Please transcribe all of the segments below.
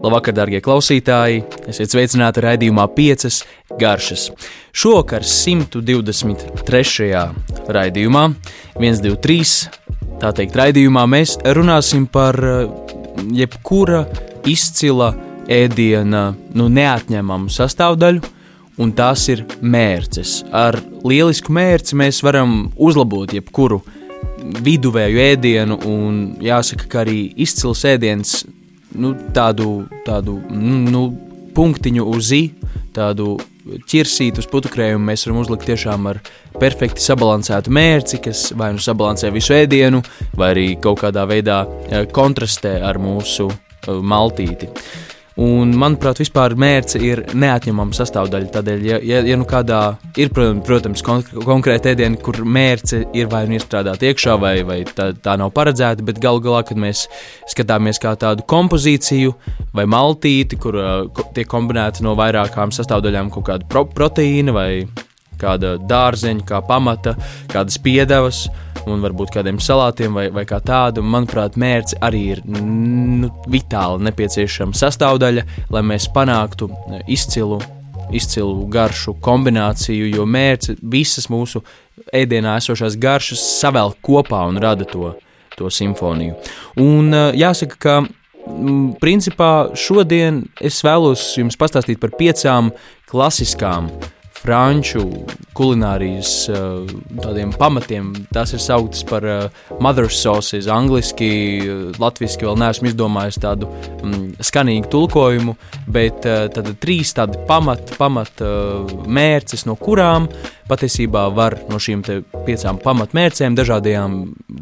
Labvakar, darbie klausītāji! Esiet sveicināti raidījumā 5 garšas. Šovakar 123. raidījumā, 123. tā teikt, raidījumā mēs runāsim par eh, jebkura izcila ēdiena nu, neatņemamu sastāvdaļu, un tās ir mērces. Ar lielisku mērci mēs varam uzlabot jebkuru viduvēju ēdienu, un jāsaka, ka arī izcils ēdiens nu, tādu, tādu nu, punktiņu uz i, tādu ķirsītu uz putukrējumu mēs varam uzlikt tiešām ar perfekti sabalansētu mērci, kas vai nu sabalansē visu ēdienu, vai arī kaut kādā veidā eh, kontrastē ar mūsu eh, maltīti. Un, manuprāt, vispār mērce ir neatņemama sastāvdaļa. Tādēļ, ja, ja, ja nu kādā ir, protams, kon konkrēta ēdiena, kur mērce ir vai nu iestrādāta iekšā, vai, vai tā, tā nav paredzēta, bet galu galā, kad mēs skatāmies kā tādu kompozīciju vai maltīti, kur uh, tiek kombinēta no vairākām sastāvdaļām kaut kāda pro proteīna vai kāda dārzeņa, kā pamata, kādas piedevas, un varbūt kādiem salātiem vai, vai kā tādu. Manuprāt, mērķis arī ir nu, vitāli nepieciešama sastāvdaļa, lai mēs panāktu izcilu, izcilu garšu kombināciju, jo mērķis visas mūsu ēdienā esošās garšas savēl kopā un rada to, to simfoniju. Un jāsaka, ka principā šodien es vēlos jums pastāstīt par piecām klasiskām franču kulinārijas uh, tādiem pamatiem. Tās ir sauktas par uh, mother's sauces, angliski, latviešu vēl neesmu izdomājis tādu mm, skanīgu tulkojumu, bet tad trīs tādi pamat, pamat mērces, no kurām patiesībā var no šīm piecām pamatmērcēm, dažādajām,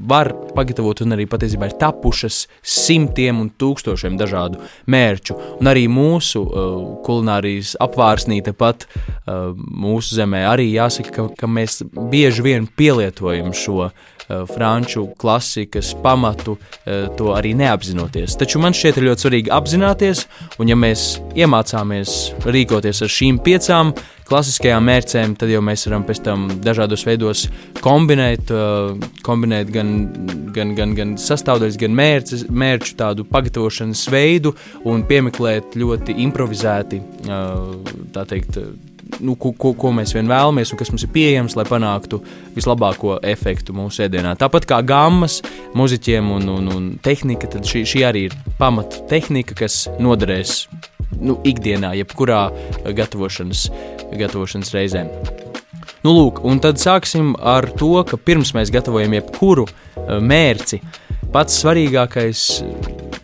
var pagatavot un arī patiesībā ir tapušas simtiem un tūkstošiem dažādu mērķu. Un arī mūsu uh, kulinārijas apvārsnī tepat uh, mūsu zemē arī jāsaka, ka, ka mēs bieži vien pielietojam šo uh, franču klasikas pamatu, uh, to arī neapzinoties. Taču man šķiet ļoti svarīgi apzināties, un ja mēs iemācāmies rīkoties ar šīm piecām klasiskajām mērcēm, tad jau mēs varam pēc tam dažādos veidos kombinēt, uh, kombinēt gan, gan, gan, gan sastāvdaļas, gan mērķus, mērķu tādu pagatavošanas veidu un piemeklēt ļoti improvizēti, tā teikt, nu, ko, ko, ko mēs vien vēlamies un kas mums ir pieejams, lai panāktu vislabāko efektu mūsu ēdienā. Tāpat kā gammas, muzeķiem un, un, un tehnika, tad šī, šī arī ir pamata tehnika, kas noderēs nu, ikdienā, jebkurā gatavošanas, gatavošanas reizē. Nu, lūk, un tad sāksim ar to, ka pirms mēs gatavojam jebkuru e, mērci, pats svarīgākais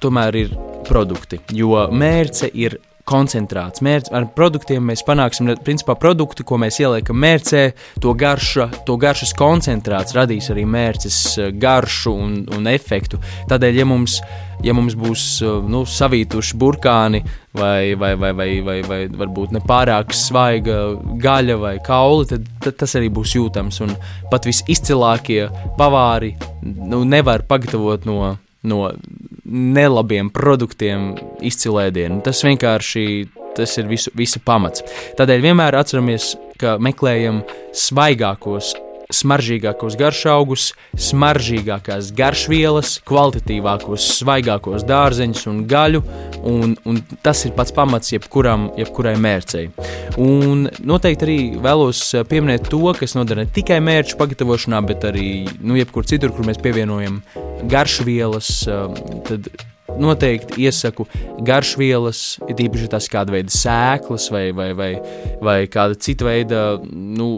tomēr ir produkti, jo mērce ir koncentrāts. Mērķis ar produktiem mēs panāksim, principā, produktu, ko mēs ieliekam mērcē, to, garša, to garšas koncentrāts radīs arī mērķis eh, garšu un, un efektu. Tādēļ, ja mums, ja mums būs eh, nu, savītuši burkāni vai, vai, vai, vai, vai, vai varbūt nepārāk svaiga gaļa vai kauli, tad, tad tas arī būs jūtams. Un pat visizcilākie pavāri nu, nevar pagatavot no no nelabiem produktiem izcilēdienu. Tas vienkārši tas ir visu, visa pamats. Tādēļ vienmēr atceramies, ka meklējam svaigākos smaržīgākos garšaugus, smaržīgākās garšvielas, kvalitatīvākos, svaigākos dārzeņus un gaļu, un, un tas ir pats pamats jebkuram, jebkurai mērcei. Un noteikti arī vēlos pieminēt to, kas noder ne tikai mērķu pagatavošanā, bet arī nu, jebkur citur, kur mēs pievienojam garšvielas, tad noteikti iesaku garšvielas, ir īpaši tās kāda veida sēklas vai, vai, vai, vai kāda cita veida nu,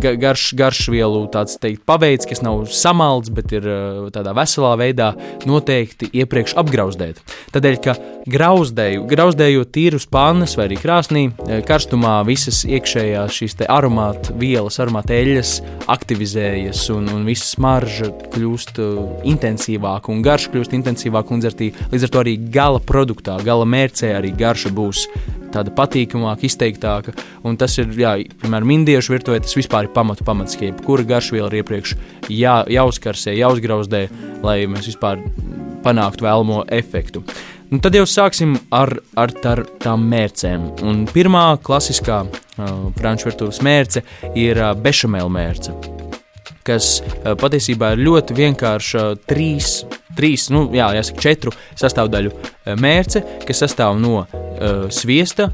garš, garšvielu teikt, paveids, kas nav samalts, bet ir uh, tādā veselā veidā noteikti iepriekš apgrauzdēt. Tādēļ, ka grauzdēju, grauzdējot tīrus pannas vai arī krāsnī, uh, karstumā visas iekšējās šīs aromāta vielas, aromāta eļļas aktivizējas un, un visa smarža kļūst uh, intensīvāka un garša kļūst intensīvāka un līdz Līdz ar to arī gala produktā, gala mērcē arī garša būs tāda patīkamāka, izteiktāka. Un tas ir, jā, piemēram, indiešu virtuvē, tas vispār ir pamatu pamats, ka jebkura garšviela ir iepriekš jā, jāuzkarsē, jāuzgrauzdē, lai mēs vispār panāktu vēlamo efektu. Un tad jau sāksim ar, ar tar, tām mērcēm. Un pirmā klasiskā uh, franču virtuves mērce ir uh, bešamēla mērce, kas uh, patiesībā ir ļoti vienkārša trīs trīs, nu, jā, jāsaka, četru sastāvdaļu mērce, kas sastāv no uh, sviesta,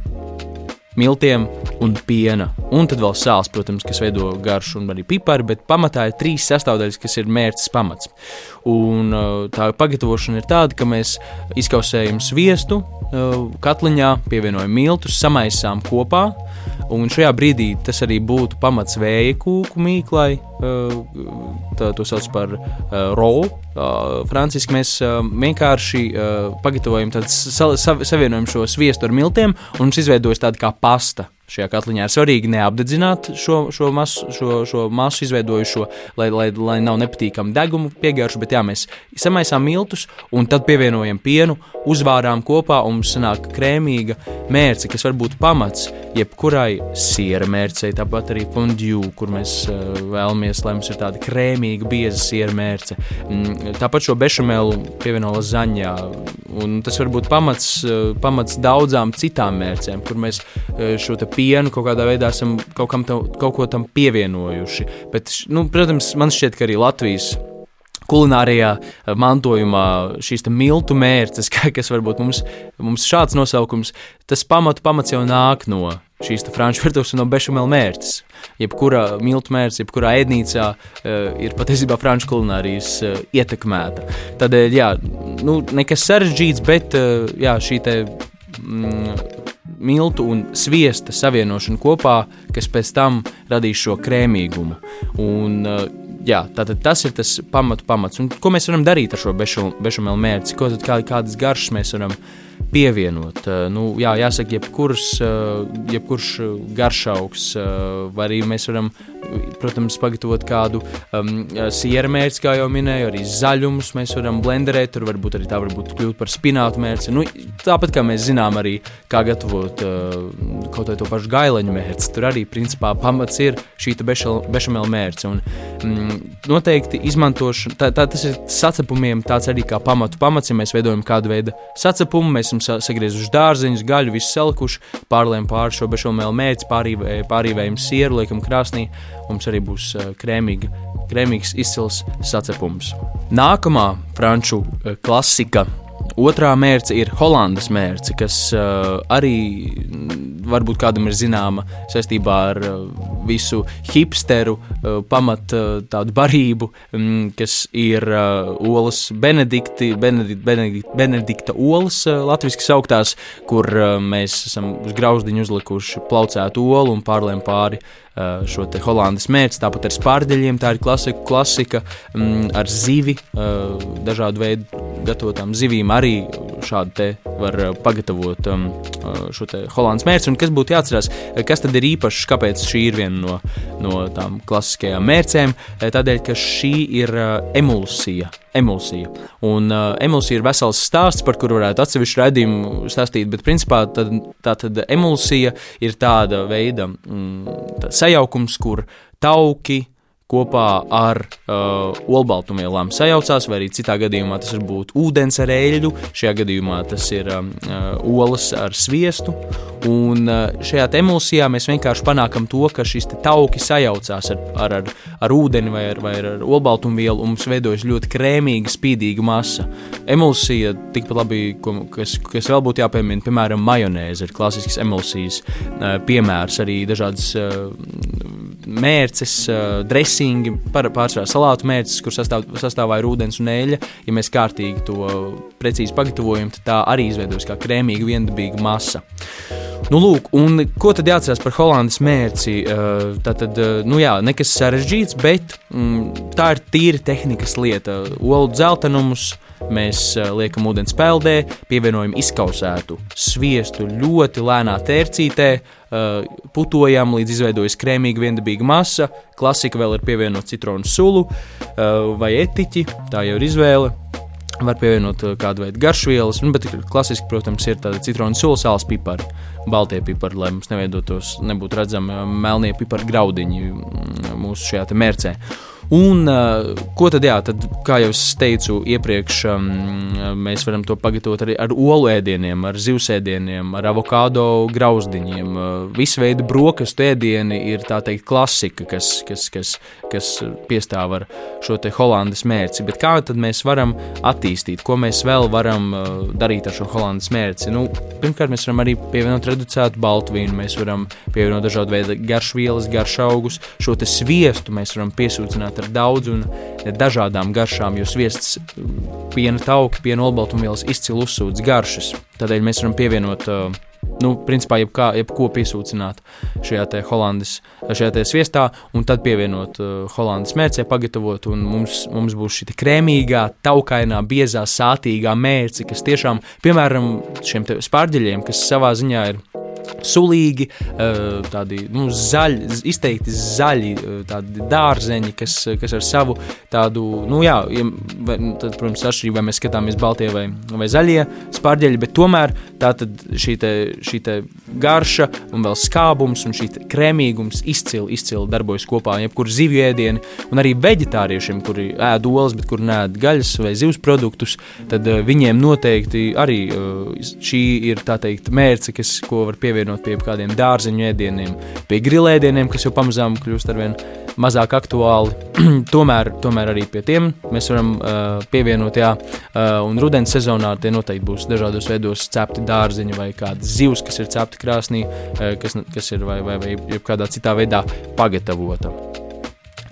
miltiem un piena. Un tad vēl sāls, protams, kas veido garšu un arī pipari, bet pamatā ir trīs sastāvdaļas, kas ir mērķis pamats. Un tā pagatavošana ir tāda, ka mēs izkausējam sviestu katliņā, pievienojam miltus, samaisām kopā. Un šajā brīdī tas arī būtu pamats vēja kūku mīklai. Tā to sauc par rolu. Franciski mēs vienkārši pagatavojam, tad savienojam šo sviestu ar miltiem, un mums izveidojas tāda kā pasta šajā katliņā. Ir svarīgi neapdedzināt šo, šo, masu, šo, šo masu izveidojušo, lai, lai, lai nav nepatīkama deguma piegarša, bet jā, mēs samaisām miltus un tad pievienojam pienu, uzvārām kopā un mums sanāk krēmīga mērce, kas var būt pamats jebkurai siera mērcei, tāpat arī fondue, kur mēs uh, vēlamies, lai mums ir tāda krēmīga, bieza siera mērce. Mm, tāpat šo bešamelu pievieno lazaņā, un tas var būt pamats, uh, pamats daudzām citām mērcēm, kur mēs uh, šo te pienu kaut kādā veidā esam kaut, tam, kaut ko tam pievienojuši. Bet, nu, protams, man šķiet, ka arī Latvijas kulinārijā eh, mantojumā šīs miltu mērces, kas varbūt mums, mums šāds nosaukums, tas pamatu pamats jau nāk no šīs franču virtuves un no bešamela mērķis. Jebkurā miltu mērķis, jebkurā ēdnīcā uh, ir patiesībā franču kulinārijas uh, ietekmēta. Tādēļ, jā, nu, nekas sarežģīts, bet uh, jā, šī te. Mm, miltu un sviesta savienošanu kopā, kas pēc tam radīs šo krēmīgumu. Un, uh, jā, tātad tas ir tas pamatu pamats. Un ko mēs varam darīt ar šo bešamelu mērci? Ko tad, kā, kādas garšas mēs varam pievienot? Uh, nu, jā, jāsaka, jebkurš, uh, jebkurš garšaugs, vai arī mēs varam protams, pagatavot kādu um, sieru mērci, kā jau minēju, arī zaļumus mēs varam blenderēt. Tur varbūt arī tā var būt kļūt par spinātu mērci. Nu, tāpat kā mēs zinām arī, kā gatavot uh, kaut vai to pašu gaileņu mērci. Tur arī principā pamats ir šī bešamela mērce. Un, mm, noteikti izmantošana, tā, tā, tas ir sacepumiem tāds arī kā pamatu pamats. Ja mēs veidojam kādu veidu sacepumu, mēs esam sagriezuši dārzeņus, gaļu, visu salikuši, pārlējam pāri šo bešamela mērci, pārīvējam sieru, liekam krāsnī mums arī būs eh, krēmīga, krēmīgs izcils sacepums. Nākamā franču eh, klasika. Otrā mērce ir Holandas mērce, kas uh, arī mm, varbūt kādam ir zināma saistībā ar uh, visu hipsteru uh, pamat uh, tādu barību, um, kas ir uh, olas Benedikti, Benedikt, Benedikt, Benedikta olas uh, latviski sauktās, kur uh, mēs esam uz grauzdiņu uzlikuši plaucētu olu un pārlēm pāri uh, Šo holandas mērķi, tāpat ar spārģeļiem. Tā ir klasika, klasika mm, ar zivi, dažādu veidu gatavotām zivīm arī šādu te var pagatavot um, šo te holandas mērci. Un kas būtu jāatcerās, kas tad ir īpašs, kāpēc šī ir viena no, no tām klasiskajām mērcēm? Tādēļ, ka šī ir emulsija. Emulsija. Un uh, emulsija ir vesels stāsts, par kuru varētu atsevišķu raidījumu stāstīt, bet principā tad, tā tad emulsija ir tāda veida mm, tā sajaukums, kur tauki, kopā ar uh, olbaltumvielām sajaucās, vai arī citā gadījumā tas var būt ūdens ar eļļu, šajā gadījumā tas ir um, uh, olas ar sviestu. Un uh, šajā emulsijā mēs vienkārši panākam to, ka šis tauki sajaucās ar, ar, ar, ar ūdeni vai ar, vai ar olbaltumvielu, un mums veidojas ļoti krēmīga, spīdīga masa. Emulsija, tikpat labi, ko, kas, kas vēl būtu jāpiemina, piemēram, majonēze ir klasisks emulsijas uh, piemērs, arī dažādas uh, mērces, uh, dresingi, pārsvarā salātu mērces, kur sastāv, sastāvā ir ūdens un eļļa. Ja mēs kārtīgi to precīzi pagatavojam, tad tā arī izveidojas kā krēmīga, viendabīga masa. Nu, lūk, un ko tad jāatcerās par Holandas mērci? Tā tad, nu jā, nekas sarežģīts, bet mm, tā ir tīra tehnikas lieta. Olu dzeltenumus, uh, Mēs uh, liekam ūdens peldē, pievienojam izkausētu sviestu ļoti lēnā tērcītē, uh, putojam līdz izveidojas krēmīga, viendabīga masa. Klasika vēl ir pievienot citronu sulu uh, vai etiķi, tā jau ir izvēle. Var pievienot kādu veidu garšvielas, nu, bet klasiski, protams, ir tāda citronu sula, sāls pipari, baltie pipari, lai mums neveidotos, nebūtu redzami melnie piparu graudiņi mm, mūsu šajā mērcē. Un ko tad, jā, tad, kā jau es teicu iepriekš, mēs varam to pagatavot arī ar olu ēdieniem, ar zivsēdieniem, ar avokado grauzdiņiem. Visu veidu brokastu ēdieni ir tā teikt klasika, kas, kas, kas, kas piestāv ar šo te holandas mērci. Bet kā tad mēs varam attīstīt, ko mēs vēl varam darīt ar šo holandas mērci? Nu, pirmkārt, mēs varam arī pievienot reducētu baltu vīnu, mēs varam pievienot dažādu veidu garšvielas, garšaugus, šo sviestu mēs varam piesūcināt ar daudz un dažādām garšām, jo sviests, piena tauki, piena olbaltumvielas izcili uzsūdz garšas. Tādēļ mēs varam pievienot nu, principā, jebkā, jebko piesūcināt šajā te holandas, šajā te sviestā, un tad pievienot holandas mērcē, pagatavot, un mums, mums būs šī krēmīgā, taukainā, biezā, sātīgā mērce, kas tiešām, piemēram, šiem spārģeļiem, kas savā ziņā ir sulīgi, eh, tādi nu, zaļi, izteikti zaļi, eh, dārzeņi, kas, kas ar savu tādu, nu jā, vai, tad, protams, atšķirība, vai mēs skatāmies baltie vai, vai zaļie spārģeļi, bet tomēr tā tad šī te, šī te garša un vēl skābums un šī krēmīgums izcili, izcili darbojas kopā, jebkur zivju ēdieni, un arī veģetāriešiem, kuri ēd olas, bet kur nēd gaļas vai zivs produktus, tad uh, viņiem noteikti arī šī ir tā teikt mērce, kas, ko var pievienot pievienot pie kādiem dārzeņu ēdieniem, pie grilēdieniem, kas jau pamazām kļūst ar vien mazāk aktuāli. tomēr, tomēr arī pie tiem mēs varam uh, pievienot, jā, uh, un rudens sezonā tie noteikti būs dažādos veidos cepti dārzeņi vai kādas zivs, kas ir cepti krāsnī, uh, kas, kas ir vai, vai, vai kādā citā veidā pagatavota.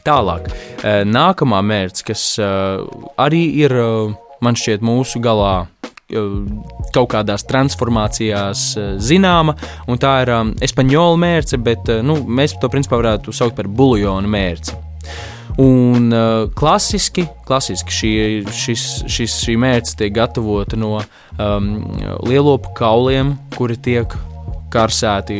Tālāk, uh, nākamā mērķis, kas uh, arī ir, uh, man šķiet, mūsu galā kaut kādās transformācijās eh, zināma, un tā ir um, espaņola mērce, bet nu, mēs to principā varētu saukt par buļbuļsāļu mērci. Un uh, klasiski, klasiski šī, šis, šis, šī mērce tiek gatavota no um, lielopu kauliem, kuri tiek karsēti,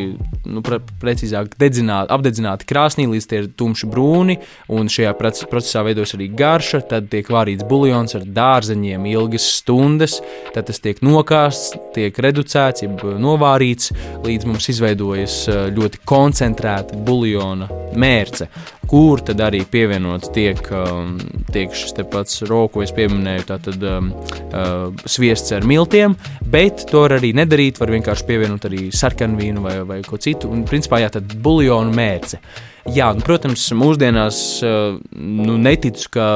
nu, pre, precīzāk, dedzināt, apdedzināti krāsnī, līdz tie ir tumši brūni, un šajā procesā veidojas arī garša. Tad tiek vārīts buļļons ar dārzeņiem ilgas stundas, tad tas tiek nokāsts, tiek reducēts, jeb novārīts, līdz mums izveidojas ļoti koncentrēta buļļona mērce kur tad arī pievienot tiek, um, tiek šis pats rokas, ko es pieminēju, tātad um, uh, sviests ar miltiem, bet to var arī nedarīt, var vienkārši pievienot arī sarkanvīnu vai, vai ko citu, un principā jā, tad buļļonu mērce. Jā, nu, protams, mūsdienās uh, nu, neticu, ka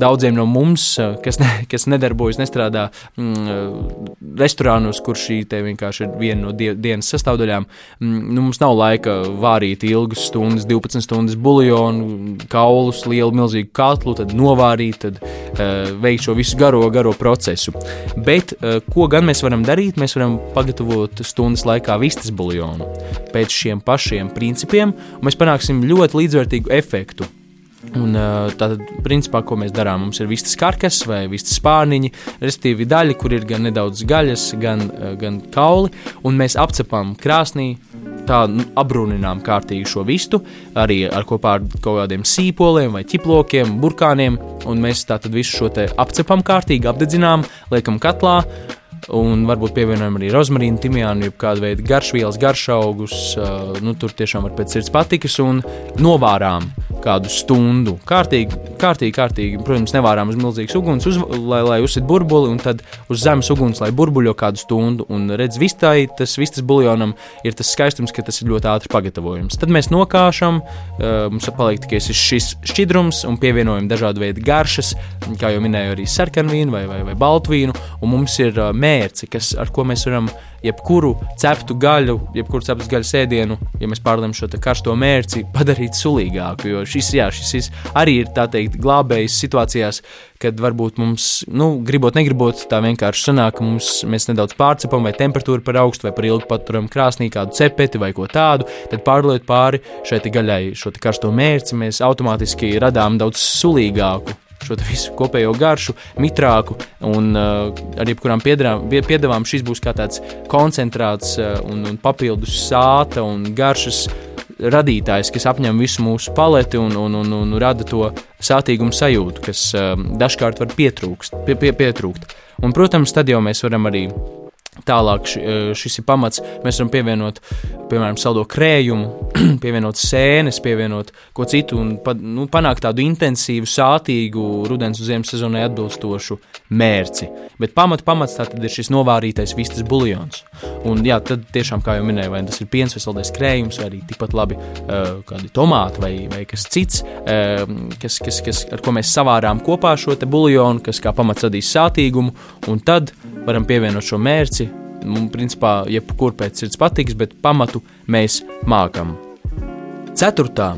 daudziem no mums, uh, kas, ne, kas nedarbojas, nestrādā mm, uh, restorānos, kur šī vienkārši ir viena no die, dienas sastāvdaļām, mm, nu, mums nav laika vārīt ilgas stundas, 12 stundas buļļonu, kaulus, lielu, milzīgu katlu, tad novārīt, tad uh, veikt šo visu garo, garo procesu. Bet uh, ko gan mēs varam darīt? Mēs varam pagatavot stundas laikā vistas buļļonu pēc šiem pašiem principiem, un mēs panāksim ļoti līdzvērtīgu efektu. Un, tātad, principā, ko mēs darām, mums ir vistas karkas vai vistas spārniņi, respektīvi daļa, kur ir gan nedaudz gaļas, gan, gan kauli, un mēs apcepam krāsnī, tā nu, apbrūninām kārtīgi šo vistu, arī ar kopā ar kaut kādiem sīpoliem vai ķiplokiem, burkāniem, mēs tātad visu šo apcepam kārtīgi, apdedzinām, liekam katlā, un varbūt pievienojam arī rozmarīnu, timjānu, jeb kādu veidu garšvielas, garšaugus. Nu, tur tiešām var pēc sirds patikas un novārām kādu stundu. Kārtīgi, kārtīgi, kārtīgi. Protams, nevārām uz milzīgas uguns, uz, lai, lai uzsit burbuli, un tad uz zemes uguns, lai burbuļo kādu stundu. Un redz, vistai, tas vistas buljonam ir tas skaistums, ka tas ir ļoti ātri pagatavojams. Tad mēs nokāšam, mums paliek tikai šis šķidrums un pievienojam dažādu veidu garšas, kā jau minēju, arī sarkanvīnu vai, vai, vai baltvīnu, un mums ir uh, mērci, kas, ar ko mēs varam jebkuru ceptu gaļu, jebkuru ceptu gaļas ēdienu, ja mēs pārlēmam šo karsto mērci, padarīt sulīgāku. Jo šis, jā, šis arī ir teikt glābējs situācijās, kad varbūt mums, nu, gribot, negribot, tā vienkārši sanāk, ka mums, mēs nedaudz pārcepam, vai temperatūra par augstu, vai par ilgu paturam krāsnī kādu cepeti vai ko tādu, tad pārliet pāri šai gaļai, šo karsto mērci, mēs automātiski radām daudz sulīgāku šo visu kopējo garšu, mitrāku, un uh, ar jebkurām piedāvām šis būs kā tāds koncentrāts uh, un, un papildus sāta un garšas radītājs, kas apņem visu mūsu paleti un, un, un, un rada to sātīgumu sajūtu, kas uh, dažkārt var pietrūkst, pie, pie, pietrūkt. Un, protams, tad jau mēs varam arī Tālāk uh, šis ir pamats. Mēs varam pievienot piemēram, saldo krējumu, pievienot sēnes, pievienot ko citu un nu, panākt tādu intensīvu, sātīgu rudens un ziemas sezonai atbilstošu mērci. Bet pamat, pamats tā ir šis novārītais vistas buļļons. Un jā, tad tiešām, kā jau minēju, vai tas ir piens vai saldais krējums, vai arī tikpat labi uh, kādi tomāti vai, vai kas cits, uh, kas, kas, kas, ar ko mēs savārām kopā šo buļļonu, kas kā pamats radīs sātīgumu, un tad varam pievienot šo mērci mums, principā, jebkur pēc sirds patiks, bet pamatu mēs mākam. Ceturtā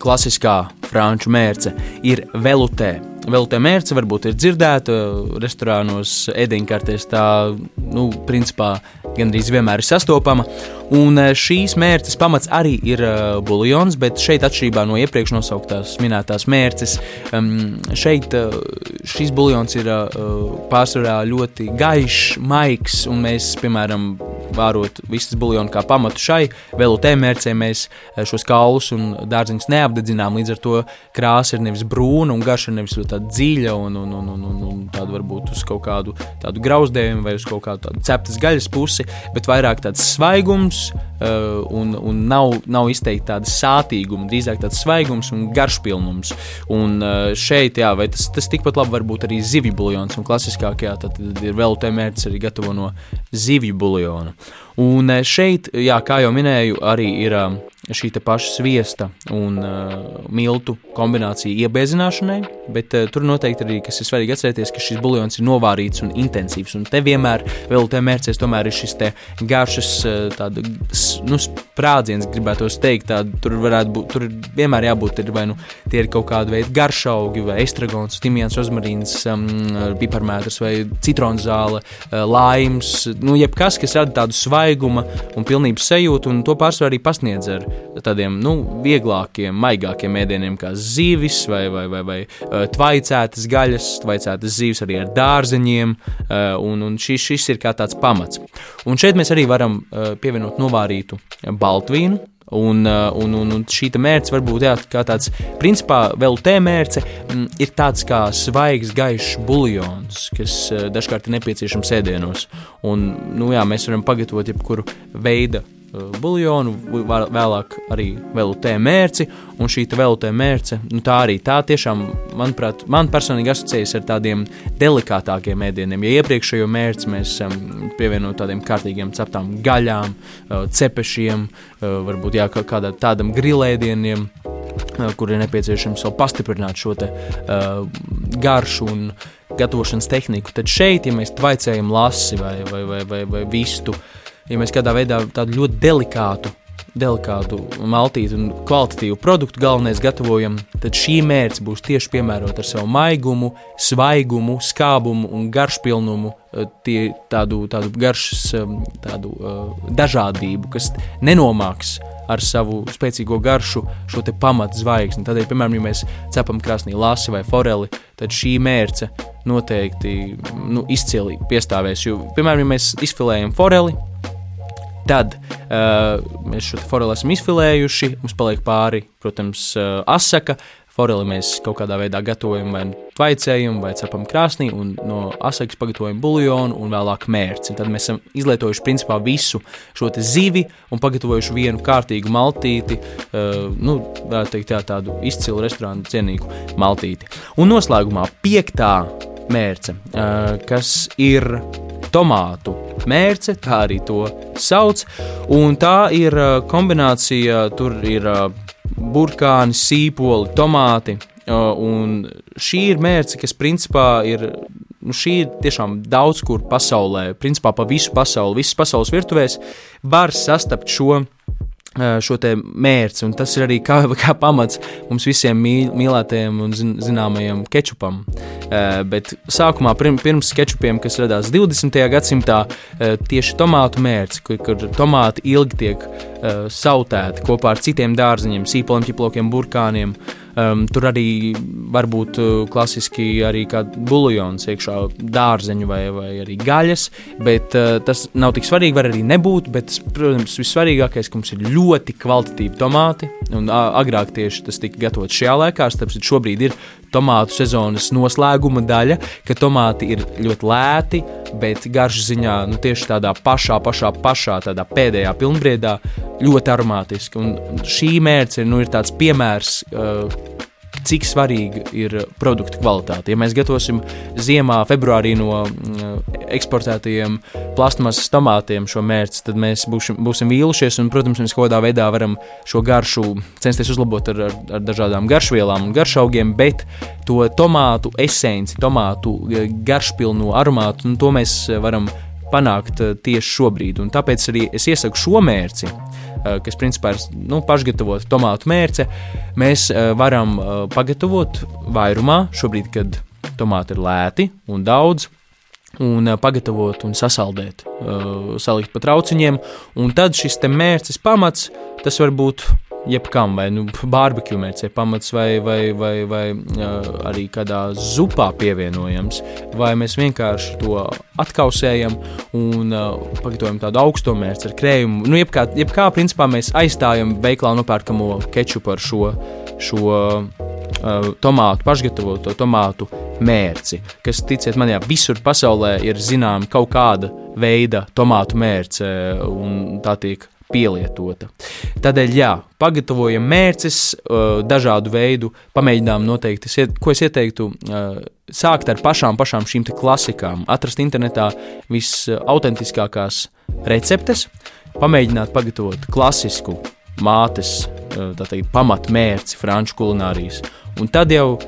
klasiskā franču mērce ir velutē. Velutē mērce varbūt ir dzirdēta restorānos, ēdienkartēs, tā, nu, principā, gandrīz vienmēr ir sastopama. Un eh, šīs mērces pamats arī ir uh, buļļons, bet šeit, atšķirībā no iepriekš nosauktās minētās mērces, um, šeit uh, šis buļļons ir pārsvarā ļoti gaišs, maigs, un mēs, piemēram, vārot vistas buļļonu kā pamatu šai velutē mērcē, mēs šos kaulus un dārziņus neapdedzinām, līdz ar to krāsa ir nevis brūna un garša ir nevis tāda dziļa un, un, un, un, un, un tāda varbūt uz kaut kādu grauzdējumu vai uz kaut kādu ceptas gaļas pusi, bet vairāk tāds svaigums, un, un nav, nav izteikti tāda sātīguma, drīzāk tāds svaigums un garšpilnums. Un uh, šeit, jā, vai tas, tas tikpat labi var būt arī zivju buļļons, un klasiskākajā tad ir vēl te mērķis arī gatavo no zivju buļļona. Un uh, šeit, jā, kā jau minēju, arī ir šī paša sviesta un uh, miltu kombinācija iebēzināšanai, bet uh, tur noteikti arī, kas ir svarīgi atcerēties, ka šis buļļons ir novārīts un intensīvs. Un te vienmēr, vēl te mērķis, tomēr ir šis garšas uh, tāda, nu, sprādziens, gribētu teikt, tāda, tur varētu būt, tur vienmēr jābūt, ir, vai nu tie ir kaut kādi veidi garšaugi, vai estragons, timjāns, rozmarīns, um, piparmētrs vai citronzāle, uh, laims, nu, jebkas, kas rada tādu svaiguma un pilnības sajūtu, un to pārsvarā arī pasniedz ar tādiem nu, vieglākiem, maigākiem ēdieniem, kā zivis vai, vai, vai, vai uh, tvaicētas gaļas, tvaicētas zivis arī ar dārzeņiem, uh, un, un šis, šis ir kā tāds pamats. Un šeit mēs arī varam uh, pievienot novārītu baltvīnu, Un, un, un, un šī mērce varbūt jā, tāds, principā, vēl te mērce m, ir tāds kā svaigs, gaišs buļļons, kas dažkārt ir nepieciešams ēdienos. Un, nu, jā, mēs varam pagatavot jebkuru veidu buļļonu, vēlāk arī velutē mērci, un šī velutē mērce, nu tā arī tā tiešām, manuprāt, man personīgi asociējas ar tādiem delikātākiem ēdieniem. Ja iepriekšējo mērci mēs um, pievienojam tādiem kārtīgiem ceptām gaļām, uh, cepešiem, uh, varbūt jā, kādam tādam grilēdieniem, kur ir nepieciešams vēl pastiprināt šo te, uh, garšu un gatavošanas tehniku, tad šeit, ja mēs tvaicējam lasi vai, vai, vai, vai, vai vistu, uh, ja mēs kādā veidā tādu ļoti delikātu, delikātu maltītu un kvalitatīvu produktu galvenais gatavojam, tad šī mērce būs tieši piemērota ar savu maigumu, svaigumu, skābumu un garšpilnumu, eh, tie, tādu, tādu garšas eh, tādu, uh, dažādību, kas nenomāks ar savu spēcīgo garšu šo pamatu zvaigzni. Tādēļ, piemēram, ja mēs cepam krāsnī lasi vai foreli, tad šī mērce noteikti nu, izcili piestāvēs. Jo, piemēram, ja mēs izfilējam foreli, Tad uh, mēs šo foreli esam izfilējuši, mums paliek pāri, protams, uh, asaka. Foreli mēs kaut kādā veidā gatavojam vai tvaicējam, vai cepam krāsnī, un no asakas pagatavojam buļļonu un vēlāk mērci. Tad mēs esam izlietojuši principā visu šo zivi un pagatavojuši vienu kārtīgu maltīti, uh, nu, teikt, tā, tādu izcilu restorānu cienīgu maltīti. Un noslēgumā piektā mērce, uh, kas ir tomātu mērce, tā arī to sauc. Un tā ir kombinācija, tur ir burkāni, sīpoli, tomāti. Un šī ir mērce, kas principā ir nu, šī ir tiešām daudz kur pasaulē, principā pa visu pasauli, visas pasaules virtuvēs, var sastapt šo šo mērci. Tas ir arī kā, kā pamats mums visiem mīl, mīlētajiem un zin, zināmajam kečupam. Bet sākumā, prim, pirms kečupiem, kas radās 20. gadsimtā, tieši tomātu mērci, kur, kur tomāti ilgi tiek sautēti kopā ar citiem dārziņiem, sīpoliem, ķiplokiem, burkāniem. Um, tur arī var būt uh, klasiski arī buļbuļsāns, iekšā dārzeņu vai, vai arī gaļas, bet uh, tas nav tik svarīgi. Var arī nebūt, bet, protams, vissvarīgākais, ka mums ir ļoti kvalitatīvi tomāti, Un agrāk tieši tas tika gatavots šajā laikā, tāpēc šobrīd ir tomātu sezonas noslēguma daļa, ka tomāti ir ļoti lēti, bet garšas ziņā nu, tieši tādā pašā, pašā, pašā tādā pēdējā pilnbriedā ļoti aromātiski. Un šī mērce nu, ir tāds piemērs. Uh, cik svarīga ir produktu kvalitāte. Ja mēs gatavosim ziemā, februārī no mm, eksportētajiem plasmasas tomātiem šo mērci, tad mēs būsim, būsim vīlušies. Un, protams, mēs kaut kādā veidā varam šo garšu censties uzlabot ar, ar, ar dažādām garšvielām un garšaugiem, bet to tomātu esenci, tomātu e, garšpilnu aromātu, nu, to mēs varam panākt e, tieši šobrīd. Un tāpēc arī es iesaku šo mērci kas principā ir nu, pašgatavota tomātu mērce, mēs eh, varam eh, pagatavot vairumā, šobrīd, kad tomāti ir lēti un daudz. Un pagatavot un sasaldēt, salikt pa trauciņiem. Un tad šis mērķis pamats, tas var būt jebkam, vai nu, barbekju mērķis pamats, vai, vai, vai, vai uh, arī kādā zupā pievienojams, vai mēs vienkārši to atkausējam un uh, pagatavojam tādu augsto mērķi ar krējumu. Nu, jebkā, jebkā principā mēs aizstājam veiklā nopērkamo kečupu ar šo, šo uh, tomātu, pašgatavoto tomātu mērci, kas, ticiet man, jā, visur pasaulē ir zināma kaut kāda veida tomātu mērce, un tā tiek pielietota. Tādēļ, jā, pagatavojam mērķis, dažādu veidu, pamēģinām noteikti, ko es ieteiktu, sākt ar pašām, pašām šīm klasikām, atrast internetā visautentiskākās receptes, pamēģināt pagatavot klasisku mātes teikt, pamatmērci franču kulinārijas, un tad jau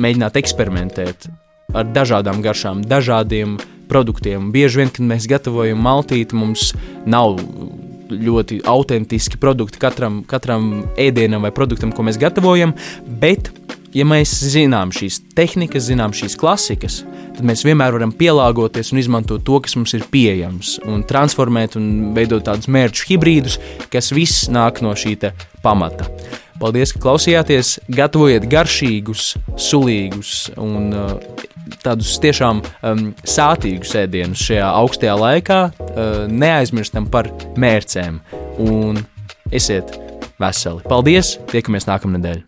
mēģināt eksperimentēt ar dažādām garšām, dažādiem produktiem. Bieži vien, kad mēs gatavojam maltīti, mums nav ļoti autentiski produkti katram, katram ēdienam vai produktam, ko mēs gatavojam. Bet, ja mēs zinām šīs tehnikas, zinām šīs klasikas, tad mēs vienmēr varam pielāgoties un izmantot to, kas mums ir pieejams, un transformēt un veidot tādus mērķu hibrīdus, kas viss nāk no šī pamata. Paldies, ka klausījāties! Gatavojiet garšīgus, sulīgus un uh, tādus tiešām um, sātīgus ēdienus šajā augstajā laikā, uh, neaizmirstam par mērcēm un esiet veseli. Paldies! Tiekamies nākamnedēļ!